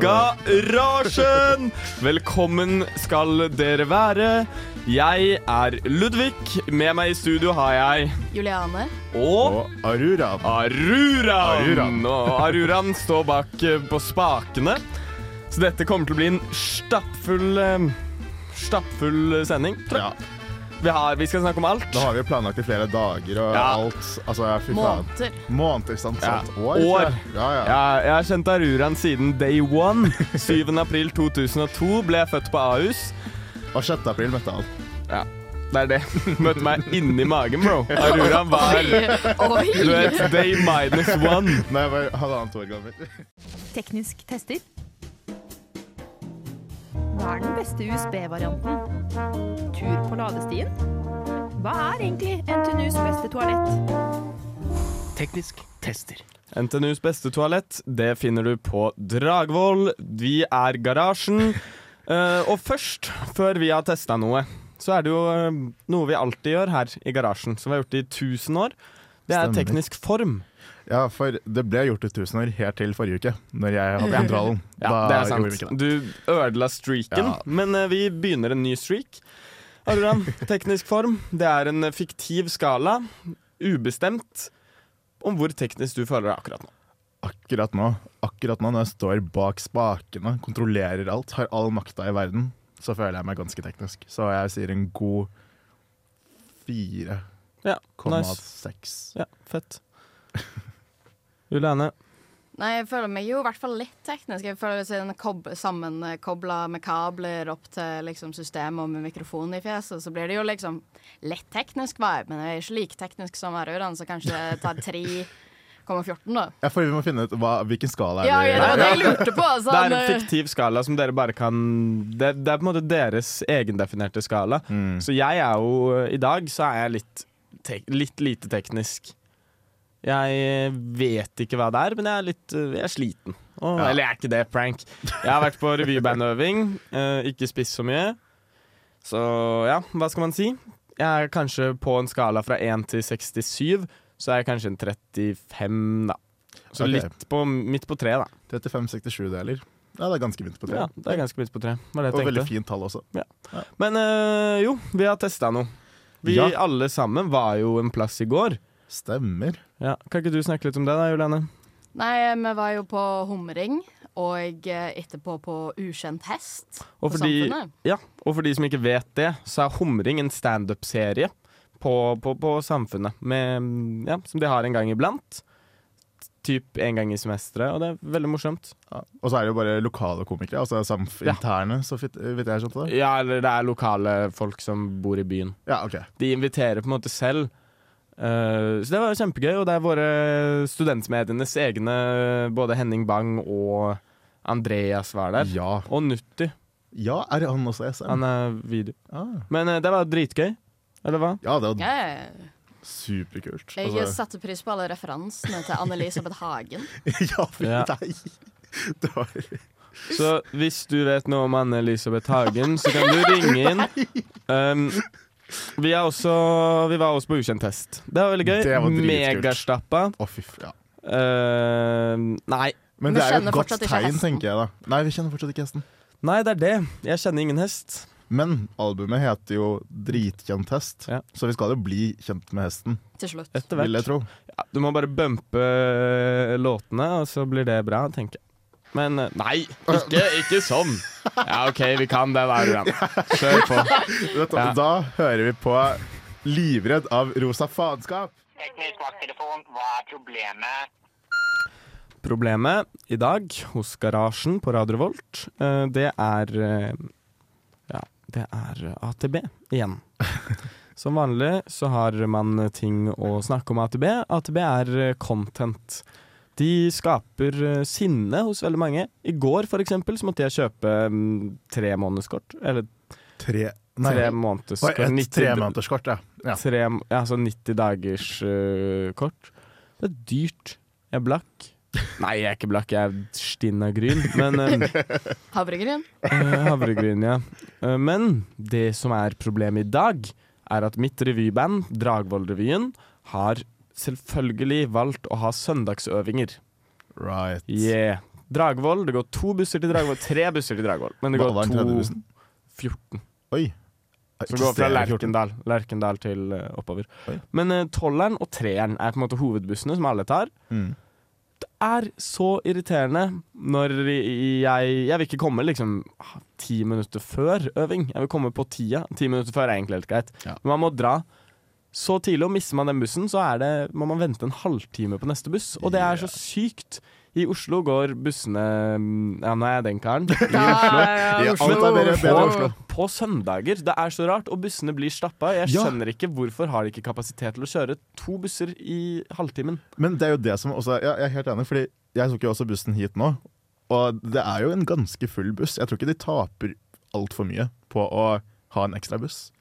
Garasjen! Velkommen skal dere være. Jeg er Ludvig. Med meg i studio har jeg Juliane. Og Og Aruran. Aruran. Aruran. Og Aruran står bak eh, på spakene. Så dette kommer til å bli en stappfull Stappfull sending. tror jeg. Ja, Vi, har, vi skal snakke om alt. da har vi jo planlagt i flere dager og Ja. alt. Altså. Måneder. Måneder, sant? Ja. sant. År. År. Ja, ja. Ja, jeg har kjent Aruraen siden day one. 7. april 2002 ble jeg født på Ahus. Og 6. april møtte han. Ja, det er det. Møtte meg inni magen, bro. Aruraen var Oi! Du vet, day minus one. Nei, jeg var halvannet år gammel. Teknisk tester. Hva er den beste USB-varianten? Tur på ladestien? Hva er egentlig NTNUs beste toalett? Teknisk tester. NTNUs beste toalett, det finner du på Dragvoll. Vi er Garasjen. Uh, og først, før vi har testa noe, så er det jo uh, noe vi alltid gjør her i Garasjen, som vi har gjort i 1000 år. Det er Stemmer. teknisk form. Ja, for det ble gjort i tusen år helt til forrige uke, når jeg hadde kontrollen. Ja, det er sant. Du ødela streaken, Ja. men eh, vi begynner en ny streak. Aruran, teknisk form. Det er en fiktiv skala, ubestemt, om hvor teknisk du føler deg akkurat nå. Akkurat nå, akkurat nå når jeg står bak spakene, kontrollerer alt, har all makta i verden, så føler jeg meg ganske teknisk. Så jeg sier en god 4,6. Ja, nice. Ja, fett. Juliane. Nei, jeg føler meg jo i hvert fall litt teknisk. Jeg føler meg kob sammenkobla med kabler opp til liksom, systemet og med mikrofonen i fjeset. Så blir det jo liksom litt teknisk vibe, men jeg er ikke like teknisk som Aruran, så kanskje det tar 3,14 da. Ja, for vi må finne ut hva, hvilken skala er Ja, ja, det det jeg lurte på. Det er en fiktiv skala som dere bare kan Det, det er på en måte deres egendefinerte skala. Mm. Så jeg er jo I dag så er jeg litt, tek, litt lite teknisk. Jeg vet ikke hva det er, men jeg er litt øh, Jeg er sliten. Oh, Ja. Eller jeg er ikke det, prank. Jeg har vært på revybandøving, uh, ikke spist så mye. Så ja, hva skal man si? Jeg er kanskje på en skala fra 1 til 67, så er jeg kanskje en 35, da. Så okay. litt på, midt på treet, da. 35-67 deler. Ja, det er ganske midt på tre. Ja, det er ganske midt på tre. Og tenkte. veldig fint tall også. Men øh, jo, vi har testa noe. Vi Ja. alle sammen var jo en plass i går. Stemmer. Ja, Kan ikke du snakke litt om det, da, Juliane? Nei, vi var jo på humring, og eh, etterpå på ukjent hest Og på for, de, Samfunnet. ja, og for de som ikke vet det, så er Humring en standup-serie på, på, på Samfunnet. Med, ja, som de har en gang iblant. Typ en gang i semesteret, og det er veldig morsomt. Ja. Og så er det jo bare lokale komikere, altså samf Ja. interne, så vidt vidt jeg skjønte det. Ja, eller det er lokale folk som bor i byen. Ja, ok. De inviterer på en måte selv. Eh, så det var kjempegøy, og det er våre studentmedienes egne Både Henning Bang og Andreas var der. Ja. Og Nutti. ja, er han også SM? Han er video. Ah. Men uh, det var dritgøy. Eller hva? Ja, det var ja. superkult. Jeg Altså, satte pris på alle referansene til Anne-Elisabeth Hagen. ja, for Ja. deg. Det var Så hvis du vet noe om Anne-Elisabeth Hagen, så kan du ringe inn. Um, vi, er også, vi var også på ukjent test. Det var veldig gøy. Det. Megastappa. Oh. Ja. Uh, nei. Men Vi er jo et godt tegn, hesten. tenker jeg da. Nei, vi kjenner fortsatt ikke hesten. nei, det er det. Jeg kjenner ingen hest. Men albumet heter jo Dritkjent hest, Ja. så vi skal jo bli kjent med hesten, Til slutt. Etter vil jeg tro. Ja, du må bare bumpe låtene, og så blir det bra, tenker jeg. Men eh, nei, ikke, ikke sånn. Ja, OK, vi kan det der, Jan. Kjør på. Vet Ja. Da hører vi på Livredd av rosa faenskap. Teknisk vakttelefon, hva er problemet? Problemet i dag hos Garasjen på Radio Revolt, eh, det er eh, Ja, det er AtB igjen. Som vanlig så har man ting å snakke om AtB. AtB er eh, content. De skaper eh, sinne hos veldig mange. I går for eksempel så måtte jeg kjøpe mm, tre månedskort. Eller Tre Nei, tre månedskort. et 90 tremånederskort, ja. ja. Tre, altså 90 dagers uh, kort. Det er dyrt. Jeg er blakk. Nei, jeg er ikke blakk, jeg er stinn av gryn. Men eh, Havregryn. Uh, Havregryn, ja. Uh, men det som er problemet i dag, er at mitt revyband, Dragvoll-revyen, har selvfølgelig valgt å ha søndagsøvinger. Right. Yeah. Dragvoll. Det går to busser til Dragvoll. Tre busser til Dragvoll. Men det går to 14. Oi. Så det går fra Lerkendal, Lerkendal til uh, oppover. Oi. Men uh, tolleren og treeren er på en måte hovedbussene som alle tar. Mm. Det er så irriterende når jeg Jeg vil ikke komme liksom ti minutter før øving. Jeg vil komme på tida. Ti minutter før er egentlig helt greit. Ja. Men man må dra så tidlig, og mister man den bussen, så er det, må man vente en halvtime på neste buss. Og det er så sykt. I Oslo går bussene mm, Ja, nå er jeg den karen. I Oslo. Ja, Oslo. Ja, bedre- bedre i på, Oslo. på søndager. Det er så rart, og bussene blir stappa. Jeg Ja. skjønner ikke hvorfor har de ikke kapasitet til å kjøre to busser i halvtimen. Men det er jo det som også ja, Jeg er helt enig, fordi jeg tok jo også bussen hit nå. Og det er jo en ganske full buss. Jeg tror ikke de taper altfor mye på å ha en ekstra buss.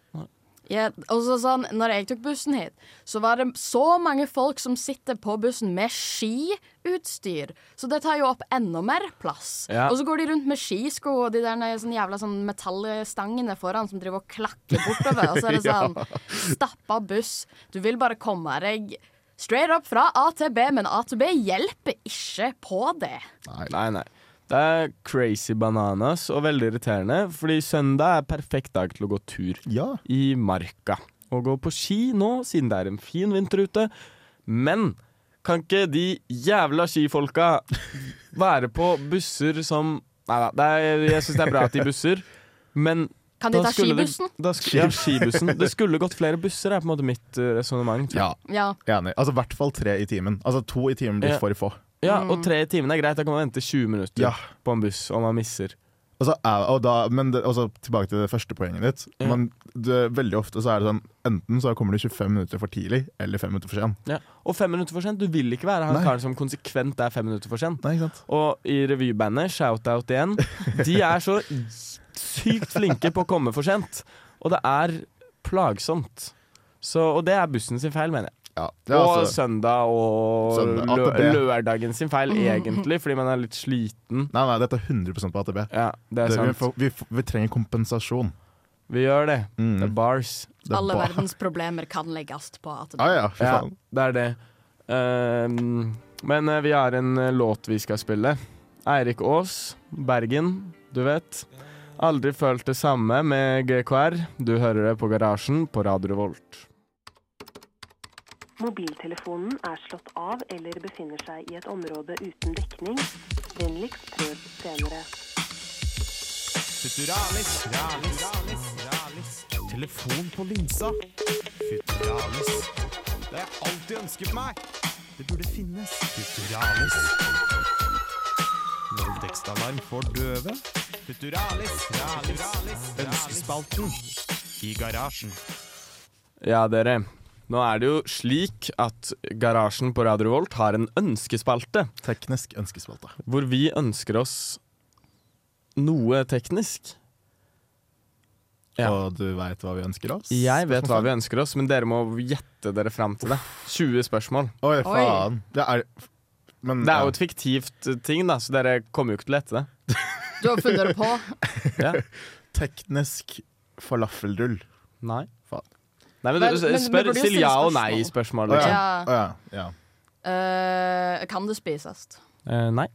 Så sånn, når jeg tok bussen hit, så var det så mange folk som sitter på bussen med skiutstyr. Så det tar jo opp enda mer plass. Ja. Og så går de rundt med skisko og de der sånn jævla sånn metallstangene foran som driver og klakker bortover. Og så er det sånn stappa buss. Du vil bare komme deg straight up fra A til B, men A til B hjelper ikke på det. Nei, Nei, nei. Det er crazy bananas og veldig irriterende, fordi søndag er perfekt dag til å gå tur Ja. i marka. Og gå på ski nå, siden det er en fin vinter ute. Men kan ikke de jævla skifolka være på busser som Nei da, jeg syns det er bra at de busser, men Kan de ta skibussen? det- skibussen? Da, sk- ja, skibussen. Det skulle gått flere busser, er på en måte mitt uh, resonnement. ja. Ja. Enig. Altså i hvert fall tre i timen. Altså to i timen blir Ja. for få. Ja, Mm. og tre i timen er greit. Da kan man vente 20 minutter Ja. på en buss om man misser. Og så er, og da, men det, også tilbake til det første poenget ditt. Ja. Man, det, veldig ofte så er det sånn Enten så kommer du 25 minutter for tidlig, eller 5 minutter for sent. Ja. Og fem minutter for sent. Du vil ikke være han Nei. karen som konsekvent er fem minutter for sent. Nei, ikke sant? Og i revybandet, shout-out igjen, de er så sykt flinke på å komme for sent. Og det er plagsomt. Så, og det er bussen sin feil, mener jeg. Ja, det er og altså, søndag og Søndag, lø lørdagen sin feil, egentlig, fordi man er litt sliten. nei, nei, dette er 100 på AtB. Ja, det er Det, vi, sant. vi, får- vi trenger kompensasjon. Vi gjør det. Mm. Det er bars. Det er Alle bar verdens problemer kan legges på AtB. Ah, ja, fy Ja, det er det. Um, men eh, vi har en eh, låt vi skal spille. Eirik Aas, Bergen, du vet. Aldri følt det samme med GKR. Du hører det på Garasjen på Radio Revolt. Mobiltelefonen er slått av eller befinner seg i et område uten dekning. Vennligst prøv senere. Futuralis, ralis, ralis, ralis. Telefon på linsa. Futuralis. Det har jeg alltid ønsket meg. Det burde finnes. Futuralis. Voldtektsalarm for døve. Futuralis, ralis, ralis. Ønskespalten i garasjen. Ja, dere. Nå er det jo slik at Garasjen på Radio Revolt har en ønskespalte, Teknisk ønskespalte. hvor vi ønsker oss noe teknisk. Ja. Og du veit hva vi ønsker oss? Jeg vet hva vi ønsker oss, men dere må gjette dere fram til det. 20 spørsmål. Oi, faen. Det er men, Det er jo et fiktivt eh, ting, da, så dere kommer jo ikke til å gjette det. Du har funnet det på. Ja. teknisk falafelrull. Nei. Faen. Nei, men, Men- men spør, Still stille ja og nei-spørsmål. Liksom. Ja. Ja. ja. Eh, kan det spises? Uh, nei.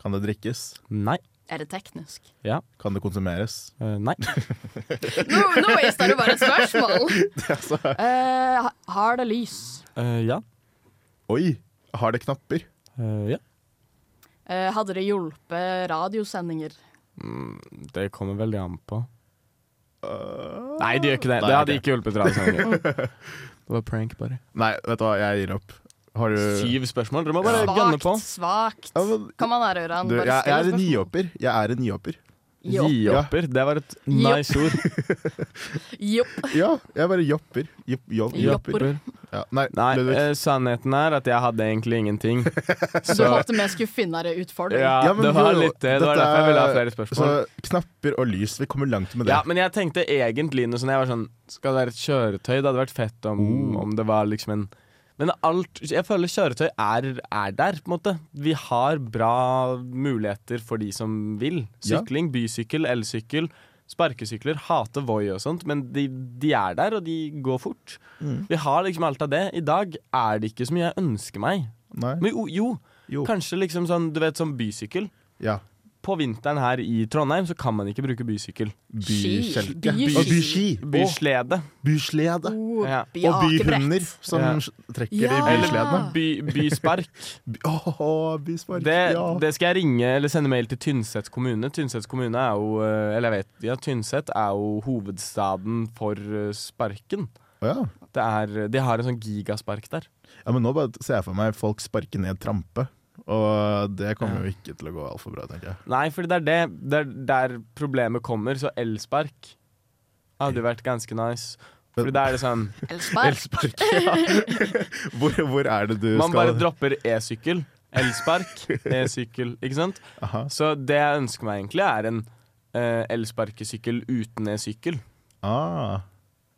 Kan det drikkes? Nei. Er det teknisk? Ja. Kan det konsumeres? Uh, nei. Nå, nå viste du bare et spørsmål! uh, har det lys? Eh, ja. Oi! Har det knapper? Eh, ja. Eh, hadde det hjulpet radiosendinger? Det kommer veldig an på. Øh, Nei, det gjør ikke det. Nei, Det hadde ikke hjulpet radiosendinger. Det var prank, bare. Nei, vet du hva, jeg gir opp. Har du Syv spørsmål. Dere må bare gønne på. Svakt, Kan man være Kom an her, Ørjan. du, Bare jeg, jeg er en spørsmål. Jeg er en nihopper. Jopp. Gihopper. Det var et nice ord. Jopp. Ja, jeg bare jopper. Jopp, jopp, Jopper. jopper. Ja. Nei, Nei, eh, sannheten er at jeg hadde egentlig ingenting. Så du håpte vi skulle finne det utfordring? Ja, Ja, men det var jo, litt det. Det var derfor jeg ville ha flere spørsmål. Så knapper og lys, vi kommer langt med det. Ja, men jeg tenkte egentlig noe sånn Jeg var sånn Skal det være et kjøretøy? Det hadde vært fett om, Oh. om det var liksom en Men alt Jeg føler kjøretøy er, er der, på en måte. Vi har bra muligheter for de som vil. Sykling, bysykkel, elsykkel, sparkesykler. Hater Voi og sånt, men de, de er der, og de går fort. Mm. Vi har liksom alt av det. I dag er det ikke så mye jeg ønsker meg. Nei. Men jo, jo Jo. kanskje liksom sånn, du vet, sånn bysykkel. Ja. På vinteren her i Trondheim så kan man ikke bruke bysykkel. Byskjelke. By- Og byski. Byslede. Byslede. Oh, Ja. Og byhunder som Ja. trekker Ja. i bysledene. By, byspark. oh, byspark. Det, ja. det skal jeg ringe eller sende mail til Tynset kommune. Tynset kommune er jo eh, Eller jeg vet ja, Tynset er jo hovedstaden for eh, sparken. Oh, ja. Det er, de har en sånn gigaspark der. ja, men nå bare ser jeg for meg folk sparke ned trampe. Og det kommer jo ikke til å gå altfor bra, tenker jeg. Nei, for det er det. Det er der problemet kommer. Så elspark hadde jo vært ganske nice. For da er det sånn Elsberg. Elspark. Ja. Hvor, hvor er det du Man skal bare dropper e-sykkel. Elspark, e-sykkel, ikke sant? Aha. Så det jeg ønsker meg egentlig, er en uh, elsparkesykkel uten e-sykkel. Ah,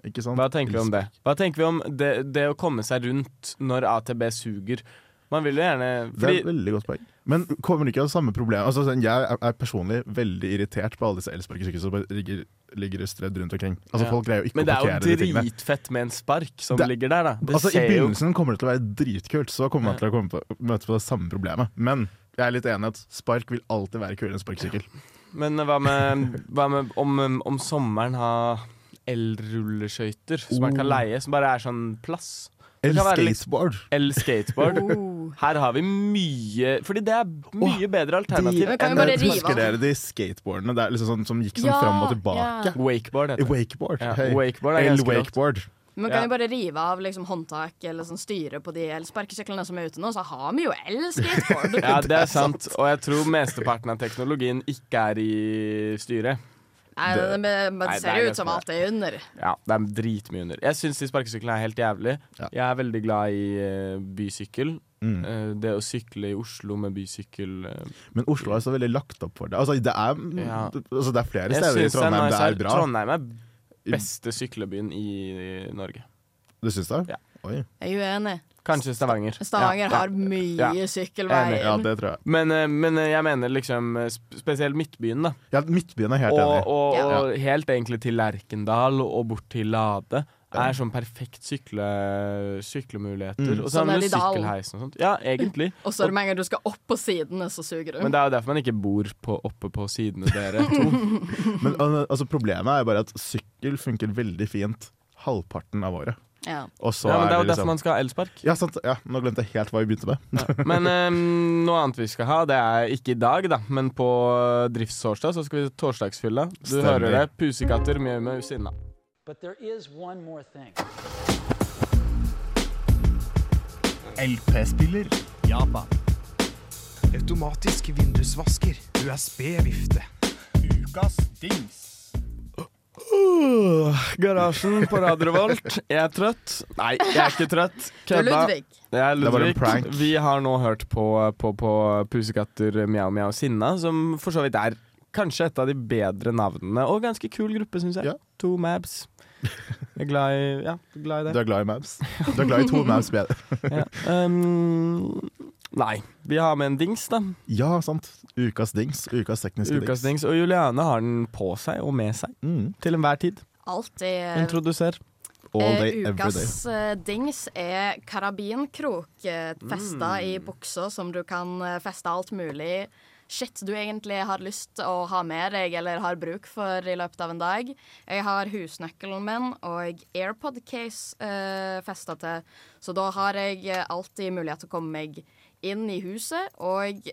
ikke sant? Hva tenker vi om det? Hva tenker vi om det, det å komme seg rundt når AtB suger? Man vil jo gjerne Det er et veldig godt poeng. Men kommer det ikke av samme problem? Altså, sånn, jeg er, er personlig veldig irritert på alle disse elsparkesykler som ligger, ligger strødd rundt omkring. Altså. Folk greier jo ikke Men det er jo dritfett med en spark som Det- ligger der, da. Det Altså, I jo begynnelsen kommer det til å være dritkult, så kommer man til å på, møte på det samme problemet. Men jeg er litt enig at spark vil alltid være kulere enn sparkesykkel. Men hva med, hva med om, om sommeren ha elrulleskøyter som man kan Oh. leie, som bare er sånn plass? Det Eller kan være litt- skateboard. El-skateboard. Oh. Her har vi mye Fordi det er mye bedre alternativ De, enn bare Husker dere de skateboardene det er liksom sånn, som gikk sånn Ja, fram og tilbake? ja. Wakeboard heter det. Wakeboard. Ja, Hey. wakeboard er. El-wakeboard. Vi kan Ja. jo bare rive av liksom, håndtak eller sånn styre på de elsparkesyklene som er ute nå, så har vi jo el-skateboard. Ja, det er sant. Og jeg tror mesteparten av teknologien ikke er i styret. Nei, Det- det, men Nei, det det ser er jo ut som alt er under. Ja, det er dritmye under. Jeg syns de sparkesyklene er helt jævlig. Ja. Jeg er veldig glad i uh, bysykkel. Mm. Uh, det å sykle i Oslo med bysykkel uh, Men Oslo er så veldig lagt opp for det. Altså, det, er, Ja. altså, det er flere Jeg steder i er Trondheim nice det er bra. Trondheim er beste syklebyen i Norge. Du syns det? Ja. Oi. Jeg er uenig. Kanskje Stavanger. Stavanger Ja, har ja. mye Ja. sykkelveier. Ja, det tror jeg. Men, eh, men eh, jeg mener liksom eh, spesielt Midtbyen, da. Ja, Midtbyen er helt Og, enig. og, Ja. og helt egentlig til Lerkendal og bort til Lade. Er sånn perfekt sykle, syklemuligheter. Mm. Og så Sånn har er det sykkelheisen og sånt. Ja, egentlig. Og så er det med en gang du skal opp på sidene, så suger du. Men det er jo derfor man ikke bor på, oppe på sidene dere to. Men altså, problemet er jo bare at sykkel funker veldig fint halvparten av året. Ja. Og så Ja, men det er er jo det derfor liksom man skal ha elspark. Ja, sant. Ja, nå glemte jeg helt hva vi begynte med. Ja. Men um, noe annet vi skal ha, det er ikke i dag, da, men på eh, driftstorsdag så skal vi torsdagsfylla. Du Stemmer. hører det. Pusekatter, mye med sinna. But there is one more thing. LP-spiller. Japan. Automatisk vindusvasker. USB-vifte. Ukas dings. Garasjen på Radio Revolt. Jeg er trøtt. Nei, jeg er ikke trøtt. Det er Kødda. Ludvig. Jeg er Det Ludvig. prank. Vi har nå hørt på, på, på Pusekatter Mjau Mjau Sinna, som for så vidt er kanskje et av de bedre navnene, og ganske kul gruppe, syns jeg. Ja. To Mabs. Jeg er glad i, ja, glad i Du det. er glad i Mabs? Du er glad i to Mabs bedre? Ja. Um, nei, vi har med en dings, da. Ja, sant. Ukas dings. Ukas tekniske Ukas dings. dings. Og Juliane har den på seg og med seg Mm. til enhver tid. Alltid Introduser. All Eh, day, every day. ukas eh, dings er karabinkrok eh, festa Mm. i buksa, som du kan eh, feste alt mulig shit du egentlig har lyst til å ha med deg eller har bruk for i løpet av en dag. Jeg har husnøkkelen min og AirPod-case eh, festa til, så da har jeg eh, alltid mulighet til å komme meg inn i huset og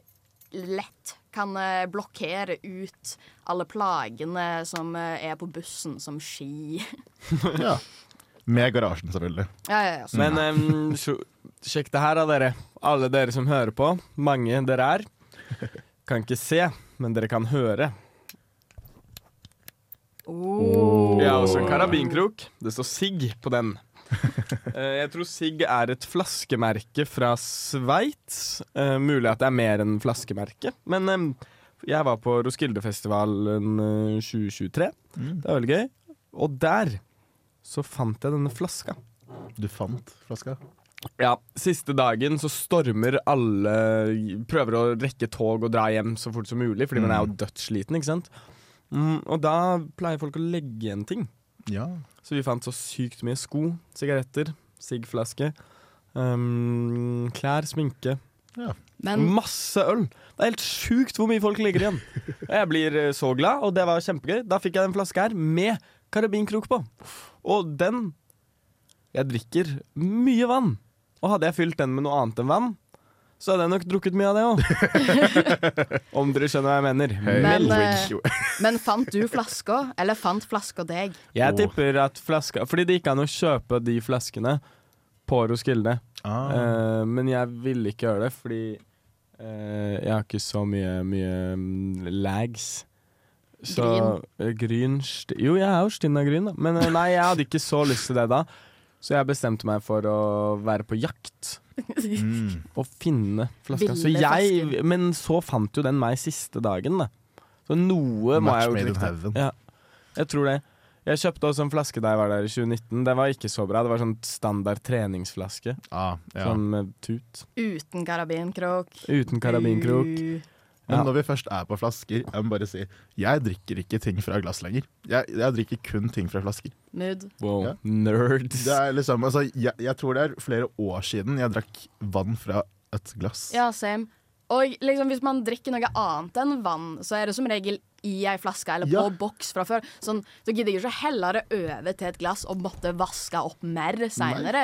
lett kan eh, blokkere ut alle plagene som eh, er på bussen, som ski. Ja. Med garasjen, selvfølgelig. Ja, ja, ja. Men um, sjekk det her da, dere. Alle dere som hører på. Mange dere er. Kan ikke se, men dere kan høre. Oh. Vi har også en karabinkrok. Det står Sigg på den. Eh, jeg tror Sigg er et flaskemerke fra Sveits. Eh, mulig at det er mer enn flaskemerke. Men em, jeg var på Roskildefestivalen eh, 2023. Mm. Det var veldig gøy. Og der så fant jeg denne flaska. Du fant flaska? Ja, Siste dagen så stormer alle Prøver å rekke tog og dra hjem så fort som mulig, fordi man er jo dødssliten. ikke sant? Mm, og da pleier folk å legge igjen ting. Ja. Så vi fant så sykt mye sko, sigaretter, siggflaske, um, klær, sminke. Men Masse øl! Det er helt sjukt hvor mye folk ligger igjen. Og jeg blir eh, så glad, og det var kjempegøy. Da fikk jeg den flaska her med karabinkrok på. Og den Jeg drikker mye vann. Og hadde jeg fylt den med noe annet enn vann, så hadde jeg nok drukket mye av det òg. Om dere skjønner hva jeg mener. Men, eh, men fant du flaska, eller fant flaska deg? Jeg tipper at flaska Fordi det gikk an å kjøpe de flaskene på Roskilde. Ah. Uh, men jeg ville ikke gjøre det, fordi uh, jeg har ikke så mye, mye mm, lags. Så Gryn? Gryn Jo, jeg er jo stinn av gryn, da. Men eh, nei, jeg hadde ikke så lyst til det da. Så jeg bestemte meg for å være på jakt Mm. Å finne flaska. Så jeg, men så fant jo den meg siste dagen, da. Så noe må Match jeg jo made in heaven. Ja, jeg tror det. Jeg kjøpte også en flaske da jeg var der i 2019. Den var ikke så bra. Det var sånn standard treningsflaske. Ah, ja. Sånn med tut. Uten karabinkrok. Uten karabinkrok. Uh, Men Ja. når vi først er på flasker, jeg må bare si Jeg drikker ikke ting fra glass lenger. Jeg, jeg drikker kun ting fra flasker. mood. Wow, Ja. nerds. Det er liksom, altså, jeg, jeg tror det er flere år siden jeg drakk vann fra et glass. Ja, same. Og liksom, hvis man drikker noe annet enn vann, så er det som regel i ei flaske eller Ja. på boks fra før. Sånn, så gidder jeg ikke helle det over til et glass og måtte vaske opp mer seinere.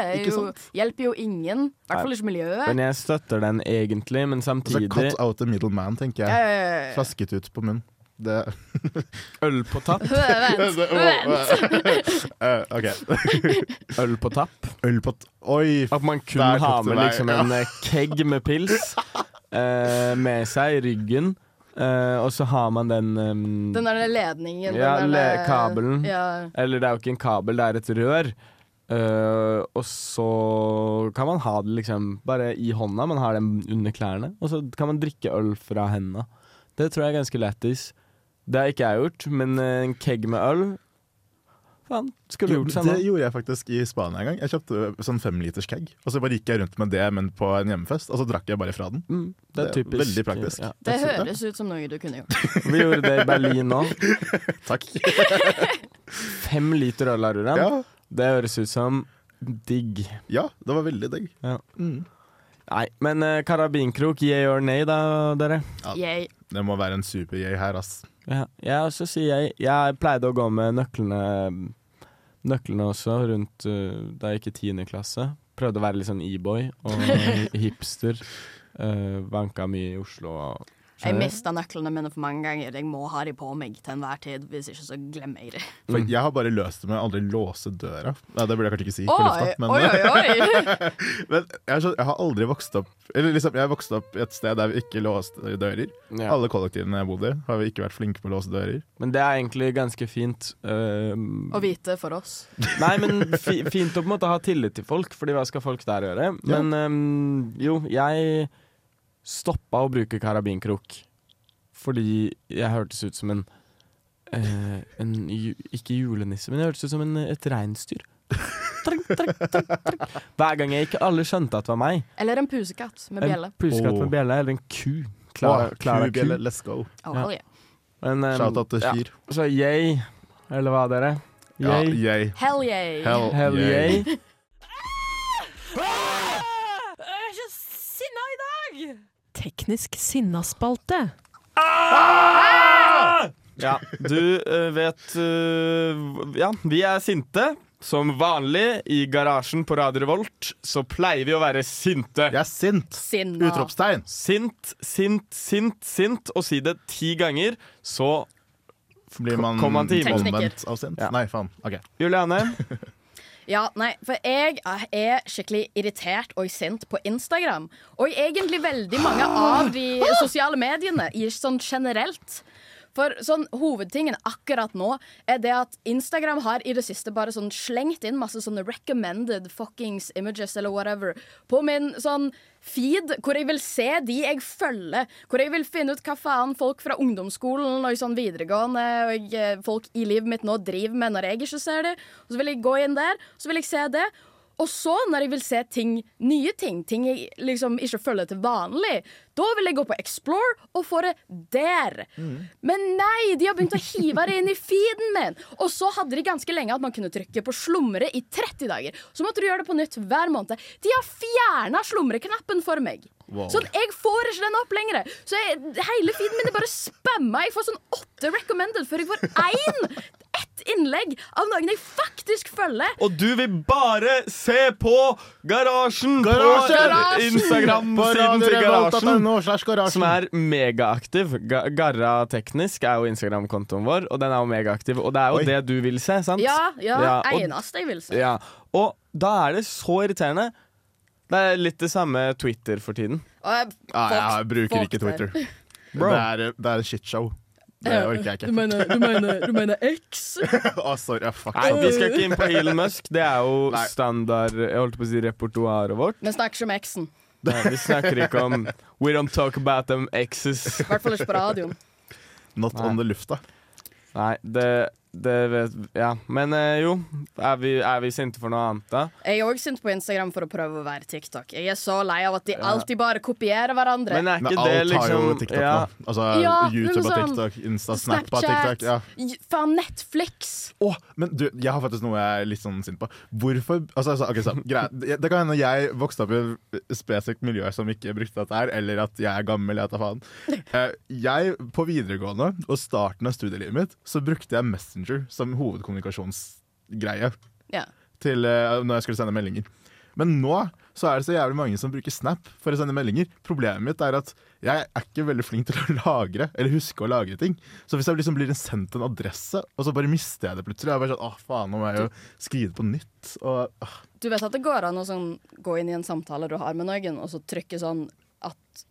Hjelper jo ingen. I hvert fall ikke miljøet. Men jeg støtter den egentlig, men Altså, samtidig cut out the middle man, tenker jeg. ja, ja, ja. Flasket ut på munn. Det Øl på tapp. Vent, vent. Eh, OK. Øl på tapp. Øl på t Oi! At man kun har med liksom en eh, kegg med pils eh, med seg i ryggen. Eh, og så har man den um, Den der ledningen. Ja, den der, le- kabelen. Ja. Eller det er jo ikke en kabel, det er et rør. Uh, og så kan man ha det liksom bare i hånda, man har den under klærne. Og så kan man drikke øl fra hendene. Det tror jeg er ganske lættis. Det har ikke jeg gjort, men eh, en kegg med øl Faen, skulle Jo, gjort det gjorde jeg faktisk i Spania en gang. Jeg kjøpte sånn femliters kegg, og så bare gikk jeg rundt med det, men på en hjemmefest, og så drakk jeg bare fra den. Mm, det er Det er veldig praktisk. Ja. Det høres ut som noe du kunne gjort. Vi gjorde det i Berlin nå. Takk. Fem liter øl, Aruran. Ja, Det høres ut som digg. ja, det var veldig digg. Ja. Mm. Nei, men uh, karabinkrok, yeah or nay da, dere? Ja. Det må være en super-yay her, ass. Ja, jeg også sier jeg Jeg pleide å gå med nøklene Nøklene også rundt uh, da jeg gikk i tiende klasse. Prøvde å være litt sånn e-boy og hipster. Uh, vanka mye i Oslo. Og, jeg mista nøklene mine for mange ganger. Jeg må ha de på meg til enhver tid. Hvis ikke så glemmer jeg de. For jeg har bare løst det med å aldri låse døra. Nei, det burde jeg kanskje ikke si på Oi, lufta, men, oi, oi, oi. men jeg, så, jeg har aldri vokst opp Eller liksom, jeg har vokst opp i et sted der vi ikke låste dører. ja. Alle kollektivene jeg bodde i, har vi ikke vært flinke på å låse dører. Men det er egentlig ganske fint. uh, Å vite for oss. Nei, men fi, fint å på en måte ha tillit til folk, Fordi hva skal folk der gjøre? Men um, jo, jeg stoppa å bruke karabinkrok fordi jeg hørtes ut som en eh, en ju, Ikke julenisse, men jeg hørtes ut som en, et reinsdyr. Tring, tring, tring, tring. Hver gang jeg ikke alle skjønte at det var meg. Eller en pusekatt med bjelle. En pusekatt med bjelle eller en ku. Klara, Klara ku. let's go. Oh, Ja. Men, um, Shout-out til ja. Så yay, eller hva dere? Ja, Yay. yay. Hell yeah. Hell, Hell yay. Teknisk sinnaspalte. Ja, du eh, vet eh, Ja, vi er sinte. Som vanlig i garasjen på Radio Revolt så pleier vi å være sinte. Jeg er sint! Sinna. Utropstegn. Sint, sint, sint, sint. Og si det ti ganger, så Blir man man omvendt av sint? Ja. Nei, faen. OK. Juliane, Ja, nei, for jeg er skikkelig irritert og sint på Instagram. Og egentlig veldig mange av de sosiale mediene i sånn generelt. For sånn hovedtingen akkurat nå er det at Instagram har i det siste bare sånn slengt inn masse sånne recommended fuckings images eller whatever på min sånn feed, hvor jeg vil se de jeg følger. Hvor jeg vil finne ut hva faen folk fra ungdomsskolen og sånn videregående og eh, folk i livet mitt nå driver med når jeg ikke ser det. Så vil jeg gå inn der, så vil jeg se det. Og så, når jeg vil se ting, nye ting, ting jeg liksom ikke følger til vanlig, da vil jeg gå på Explore og få det der. Men nei, de har begynt å hive det inn i feeden min. Og så hadde de ganske lenge at man kunne trykke på slumre i 30 dager. Så måtte du gjøre det på nytt hver måned. De har fjerna slumreknappen for meg. Wow. Sånn, Jeg får ikke den opp lenger. Så jeg, hele feeden min er bare spamma. Jeg får sånn åtte recommended før jeg får én ett innlegg av noen jeg faktisk følger. Og du vil bare se på Garasjen, Garasjen! på! Instagram-siden til Garasjen. Garasjen. Som er megaaktiv. Ga Garra Teknisk er jo Instagram-kontoen vår, og den er jo megaaktiv. Og det er jo Oi. det du vil se, sant? Ja, ja, Ja, eneste jeg vil se. Ja. Og da er det så irriterende. Det er litt det samme Twitter for tiden. Og jeg, Ja, jeg bruker folk ikke Twitter. Det er, det er shitshow. Det orker jeg Du ikke. mener, du mener, du mener X? oh, sorry. ja, Fuck. Nei, vi skal ikke inn på Elon Musk. Det er jo Nei. standard Jeg holdt på å si repertoaret vårt. Vi snakker ikke om X-en. Nei, vi snakker ikke om We don't talk about them X's. I hvert fall ikke på radioen. Not Nei. on the lufta. Nei, det, det vet Ja. Men eh, jo, er vi, er vi sinte for noe annet, da? Jeg er òg sint på Instagram for å prøve å være TikTok. Jeg er så lei av at de alltid bare kopierer hverandre. Men er Men ikke alt det har liksom jo TikTok ja. nå. Altså Ja, YouTube men og sånn- TikTok, Insta, Snap og TikTok. Ja. J- Faen, Netflix! Åh, men du, jeg har faktisk noe jeg er litt sånn sint på. Hvorfor altså, altså, ok, så, greit. Det det kan hende jeg vokste opp i et spesifikt miljø som ikke brukte dette her, eller at jeg er gammel. Jeg tar faen. Eh, jeg, på videregående og starten av studielivet mitt, så brukte jeg Messenger som hovedkommunikasjonsgreie Ja. til uh, når jeg skulle sende meldinger. Men nå så er det så jævlig mange som bruker Snap for å sende meldinger. Problemet mitt er at jeg er ikke veldig flink til å lagre, eller huske å lagre ting. Så hvis jeg liksom blir sendt en adresse, og så bare mister jeg det plutselig, jeg er bare sånn, åh faen, nå må jeg jo skrive det på nytt. Og. Du vet at det går an å sånn, gå inn i en samtale du har med noen, og så trykke sånn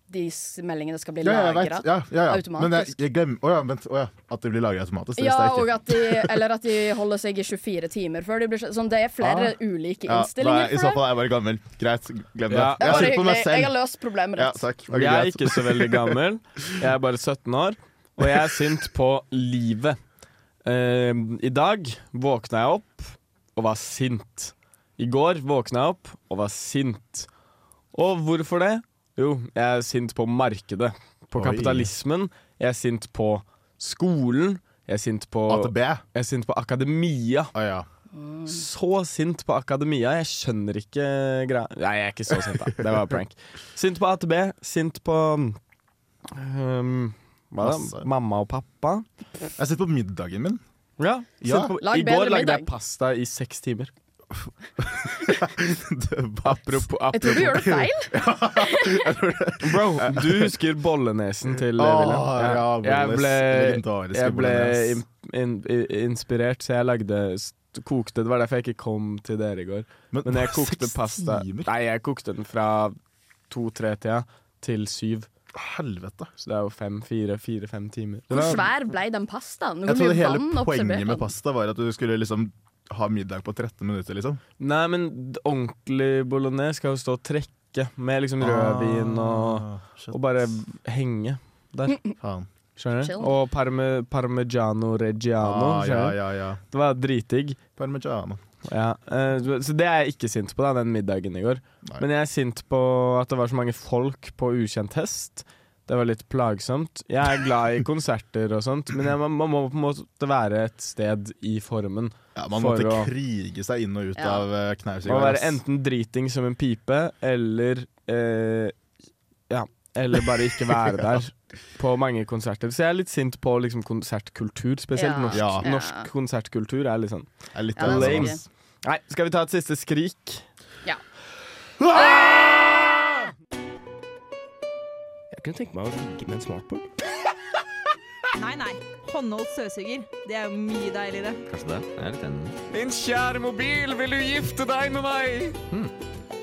at de meldingene skal bli ja, jeg lagra? ja, ja, ja. automatisk. Men jeg, jeg glemmer, åja, vent, åja, at de blir lagret automatisk. Ja, og at de, eller at de holder seg i 24 timer før de blir sånn. Det er flere ulike Ja, da er, innstillinger I så fall er jeg bare gammel. Greit, glem det. Ja. Jeg bare sitter på meg hyggelig. Jeg har løst problemet Ja, ditt. takk. Ok, Jeg er ikke så veldig gammel. Jeg er bare 17 år, og jeg er sint på livet. Uh, I dag våkna jeg opp og var sint. I går våkna jeg opp og var sint. Og hvorfor det? Jo, jeg er sint på markedet. På Oi. kapitalismen. Jeg er sint på skolen. Jeg er sint på, AtB. jeg er sint på akademia. Oh, ja. Så sint på akademia. Jeg skjønner ikke greia Nei, jeg er ikke så sint, da. Det var prank. Sint på AtB. Sint på um, hva da? Mamma og pappa. Jeg sitter på middagen min. Ja, Ja. sint på, I går lagde jeg pasta i seks timer. Det var- Apropos, Jeg tror du gjør det feil. Bro, du husker bollenesen til oh, William? ja, jeg ble, jeg ble in, in, in, inspirert, så jeg lagde Kokte, Det var derfor jeg ikke kom til dere i går. Men jeg kokte pasta timer? Nei, jeg kokte den fra to-tre-tida til syv. Helvete. Så det er jo fem, fire, fire-fem timer. Hvor svær ble den pastaen? Jeg tror trodde hele poenget med pasta var at du skulle liksom ha middag på 13 minutter, liksom. Nei, men ordentlig bolognese skal jo stå og trekke med liksom rødvin og, Ah, og bare henge der. Faen. Skjønner du? Og parme, parmigiano reggiano. Ah, ja, ja, ja. Det var dritdigg. Parmigiano. Ja, eh, så det er jeg ikke sint på, da, den middagen i går. Nei. Men jeg er sint på at det var så mange folk på ukjent hest. Det var litt plagsomt. Jeg er glad i konserter og sånt, men jeg, man, man må på en måte være et sted i formen. Ja, man måtte å- krige seg inn og ut Ja. av uh, knaus i Man må være enten driting som en pipe, eller eh, Ja, eller bare ikke være der på mange konserter. Så jeg er litt sint på liksom, konsertkultur, spesielt Ja. norsk. Ja. Norsk konsertkultur er litt sånn er litt Ja, er lame. sant. Nei, skal vi ta et siste skrik? Ja. Jeg kunne tenke meg å ligge med en smartboard. Nei, nei. Håndholdt støvsuger. Det er jo mye deiligere. Kanskje det? Jeg er litt enig. Min kjære mobil, vil du gifte deg med meg?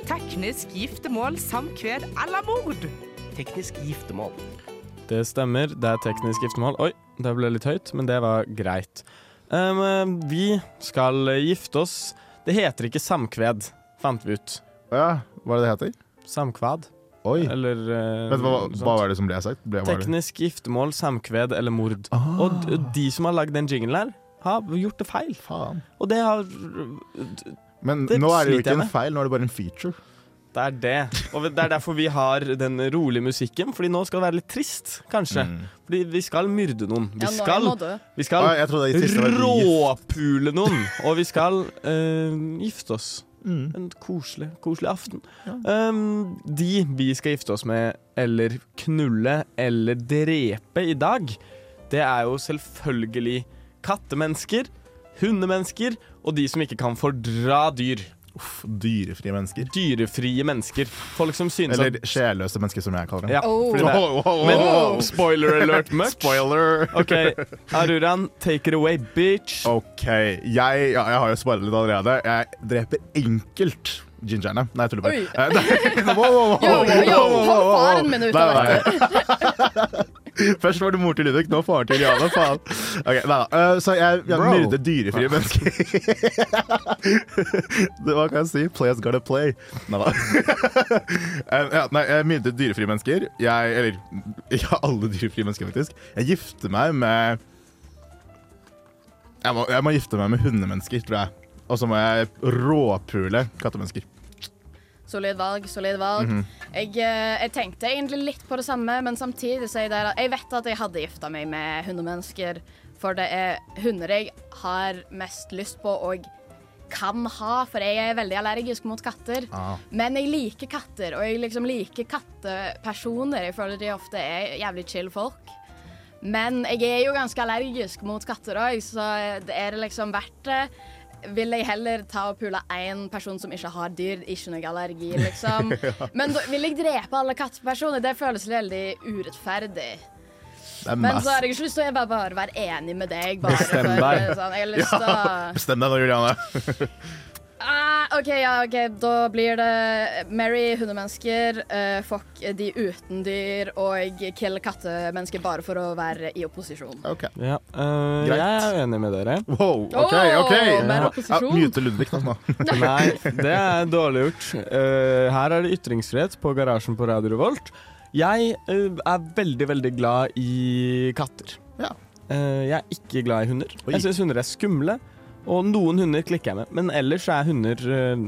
Teknisk giftermål, samkved eller mord. Teknisk giftermål. Det stemmer, det er teknisk giftermål. Oi, det ble litt høyt, men det var greit. Um, vi skal gifte oss. Det heter ikke samkved, fant vi ut. Ja, hva er det det heter? Samkvad. Oi. Eller eh, Men hva, hva var det som ble sagt? Ble, var det? Teknisk giftermål, samkved eller mord. Ah. Og d- de som har lagd den jinglen her, har gjort det feil. Faen. Og det har Men Det nå er det jo sliter ikke jeg en med. feil, nå er det bare en feature. Det er det. Og det er derfor vi har den rolige musikken. Fordi nå skal det være litt trist, kanskje. Mm. Fordi vi skal myrde noen. Vi Ja, nå skal, vi skal Ah, jeg trodde det siste var gift. råpule noen. Og vi skal eh, gifte oss. Mm. En koselig, koselig aften. Um, de vi skal gifte oss med, eller knulle, eller drepe i dag, det er jo selvfølgelig kattemennesker, hundemennesker og de som ikke kan fordra dyr. Uff, dyrefrie mennesker. Dyrefrie mennesker. Folk som synes Eller at sjelløse mennesker, som jeg kaller dem. ja, Oh. er, Wow, wow, Men spoiler alert much. Spoiler! OK, Aruran, take it away, bitch. OK. Jeg, ja, jeg har jo spoilet litt allerede. Jeg dreper enkelt gingerne. Nei, jeg tuller bare. Oi. Eh, nei, wow, wow, wow, faren min ut av Nei, nei. Først var det mor til Ludvig, nå faren til Rihanna. Faen. Okay, nei da. Uh, så jeg, jeg Bro. myrder dyrefrie mennesker. det, hva kan jeg si? Players gotta play. Nei da. uh, ja, nei, jeg myrder dyrefrie mennesker. Jeg, eller ikke alle dyrefrie mennesker, faktisk. Jeg gifter meg med jeg må, jeg må gifte meg med hundemennesker, tror jeg. Og så må jeg råpule kattemennesker. Solid valg, solid valg. Mhm. jeg, eh, jeg tenkte egentlig litt på det samme, men samtidig så er det at jeg vet at jeg hadde gifta meg med hundemennesker, for det er hunder jeg har mest lyst på og kan ha, for jeg er veldig allergisk mot katter. Ah. Men jeg liker katter, og jeg liksom liker kattepersoner. Jeg føler de ofte er jævlig chill folk. Men jeg er jo ganske allergisk mot katter òg, så det er liksom verdt det. Vil jeg heller ta og pule én person som ikke har dyr, ikke noe allergi, liksom. Men da vil jeg drepe alle kattepersoner? Det føles veldig urettferdig. Er Men så har jeg ikke lyst til å bare, bare være enig med deg. Bare Bestem deg. Sånn. Å Bestem deg nå, Juliane. Ah, OK, ja, ok, da blir det Mary hundemennesker, uh, fuck de uten dyr og kill kattemennesker bare for å være i opposisjon. Ok. Ja, uh, Greit. jeg er enig med dere. Wow, OK, OK. oh, Ja. Mute Ludvig nå. Nei, det er dårlig gjort. Eh, her er det ytringsfrihet på Garasjen på Radio Revolt. Jeg er veldig, veldig glad i katter. Ja. Eh, jeg er ikke glad i hunder. Oi. Jeg syns hunder er skumle. Og noen hunder klikker jeg med, men ellers er hunder eh,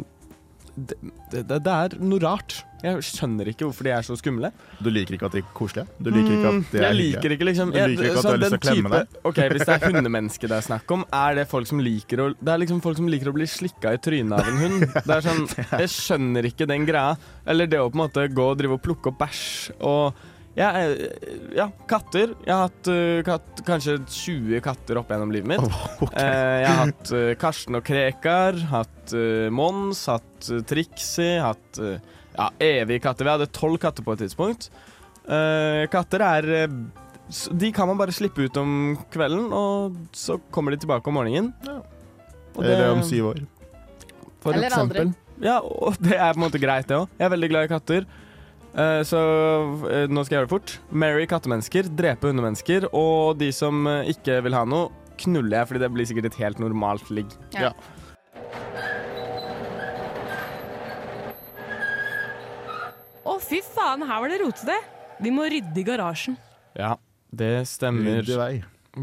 det, det, det er noe rart. Jeg skjønner ikke hvorfor de er så skumle. Du liker ikke at de er koselige? Du liker ikke at de er Mm, jeg liker ikke liksom Du liker ikke at du har lyst til å klemme deg? Ok, Hvis det er hundemenneske det er snakk om, er det folk som liker å Det er liksom folk som liker å bli slikka i trynet av en hund. Det er sånn, Jeg skjønner ikke den greia. Eller det å på en måte gå og drive og plukke opp bæsj og ja, eh, ja, katter. Jeg har hatt uh, katt, kanskje 20 katter opp gjennom livet mitt. Eh, jeg har hatt uh, Karsten og Krekar, hatt uh, Mons, hatt uh, Trixie, hatt ja, evige katter. Vi hadde tolv katter på et tidspunkt. Eh, katter er De kan man bare slippe ut om kvelden, og så kommer de tilbake om morgenen. Ja. Og Eller om syv år. For Eller eksempel. Ja, og det er på en måte greit, det òg. Jeg er veldig glad i katter. Eh, så eh, nå skal jeg gjøre det fort. Marry kattemennesker, drepe hundemennesker. Og de som eh, ikke vil ha noe, knuller jeg, fordi det blir sikkert et helt normalt ligg. Ja. Å, fy faen, her var det rotete. Vi må rydde i garasjen. Ja, det stemmer. Rydde vei.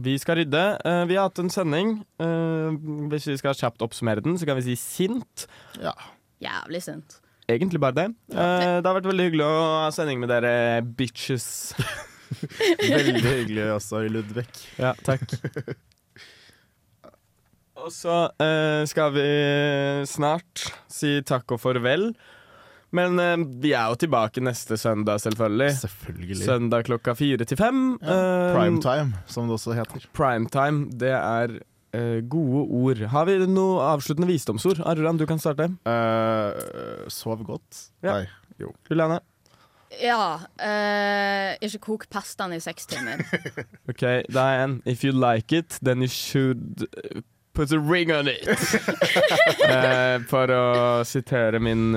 Vi skal rydde. Uh, vi har hatt en sending. Uh, hvis vi skal kjapt oppsummere den, så kan vi si sint. Ja. Jævlig sint. Egentlig bare det. Uh, det har vært veldig hyggelig å ha sending med dere bitches. Veldig hyggelig også, Ludvig. Ja, takk. Og så uh, skal vi snart si takk og farvel. Men uh, vi er jo tilbake neste søndag, selvfølgelig. Selvfølgelig. Søndag klokka fire til fem. Ja. Primetime, som det også heter. Primetime, det er eh, gode ord. Har vi noe avsluttende visdomsord? Arran, du kan starte. Uh, sov godt. Ja. Nei, jo. Juliane? Ja. uh, ikke kok pastaen i seks timer. OK, det er en. If you like it, then you should uh, put a ring on it. eh, for å sitere min,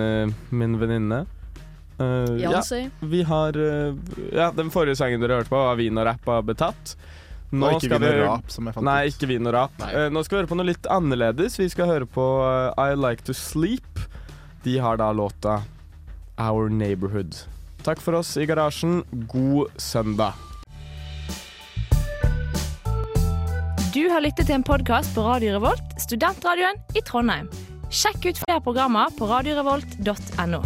min venninne. Eh, ja, vi har Ja, den forrige sangen dere hørte på, var Vin og rapp av Betatt. Nå Og ikke skal vin og vi- rap, som jeg fant Nei, ut. ikke vin og rap. Eh, nå skal vi høre på noe litt annerledes. Vi skal høre på uh, I Like To Sleep. De har da låta Our Neighborhood. Takk for oss i garasjen. God søndag. Du har lyttet til en podkast på Radio Revolt, studentradioen i Trondheim. Sjekk ut flere programmer på radiorevolt.no.